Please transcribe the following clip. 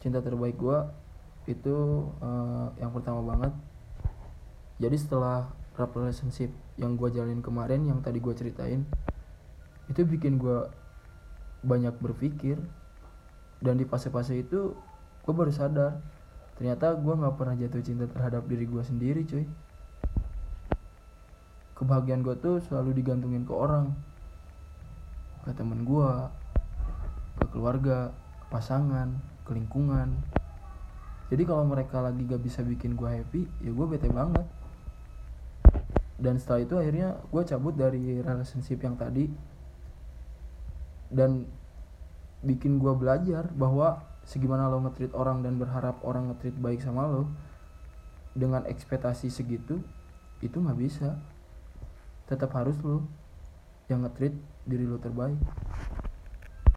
cinta terbaik gue itu uh, yang pertama banget. Jadi setelah rap relationship yang gue jalanin kemarin yang tadi gue ceritain itu bikin gue banyak berpikir. Dan di fase-fase itu gue baru sadar ternyata gue nggak pernah jatuh cinta terhadap diri gue sendiri cuy. Kebahagiaan gue tuh selalu digantungin ke orang ke temen gue ke keluarga pasangan ke lingkungan. Jadi kalau mereka lagi gak bisa bikin gue happy ya gue bete banget. Dan setelah itu akhirnya gue cabut dari relationship yang tadi. Dan bikin gue belajar bahwa segimana lo ngetrit orang dan berharap orang ngetrit baik sama lo dengan ekspektasi segitu itu nggak bisa. Tetap harus lo yang ngetrit diri lo terbaik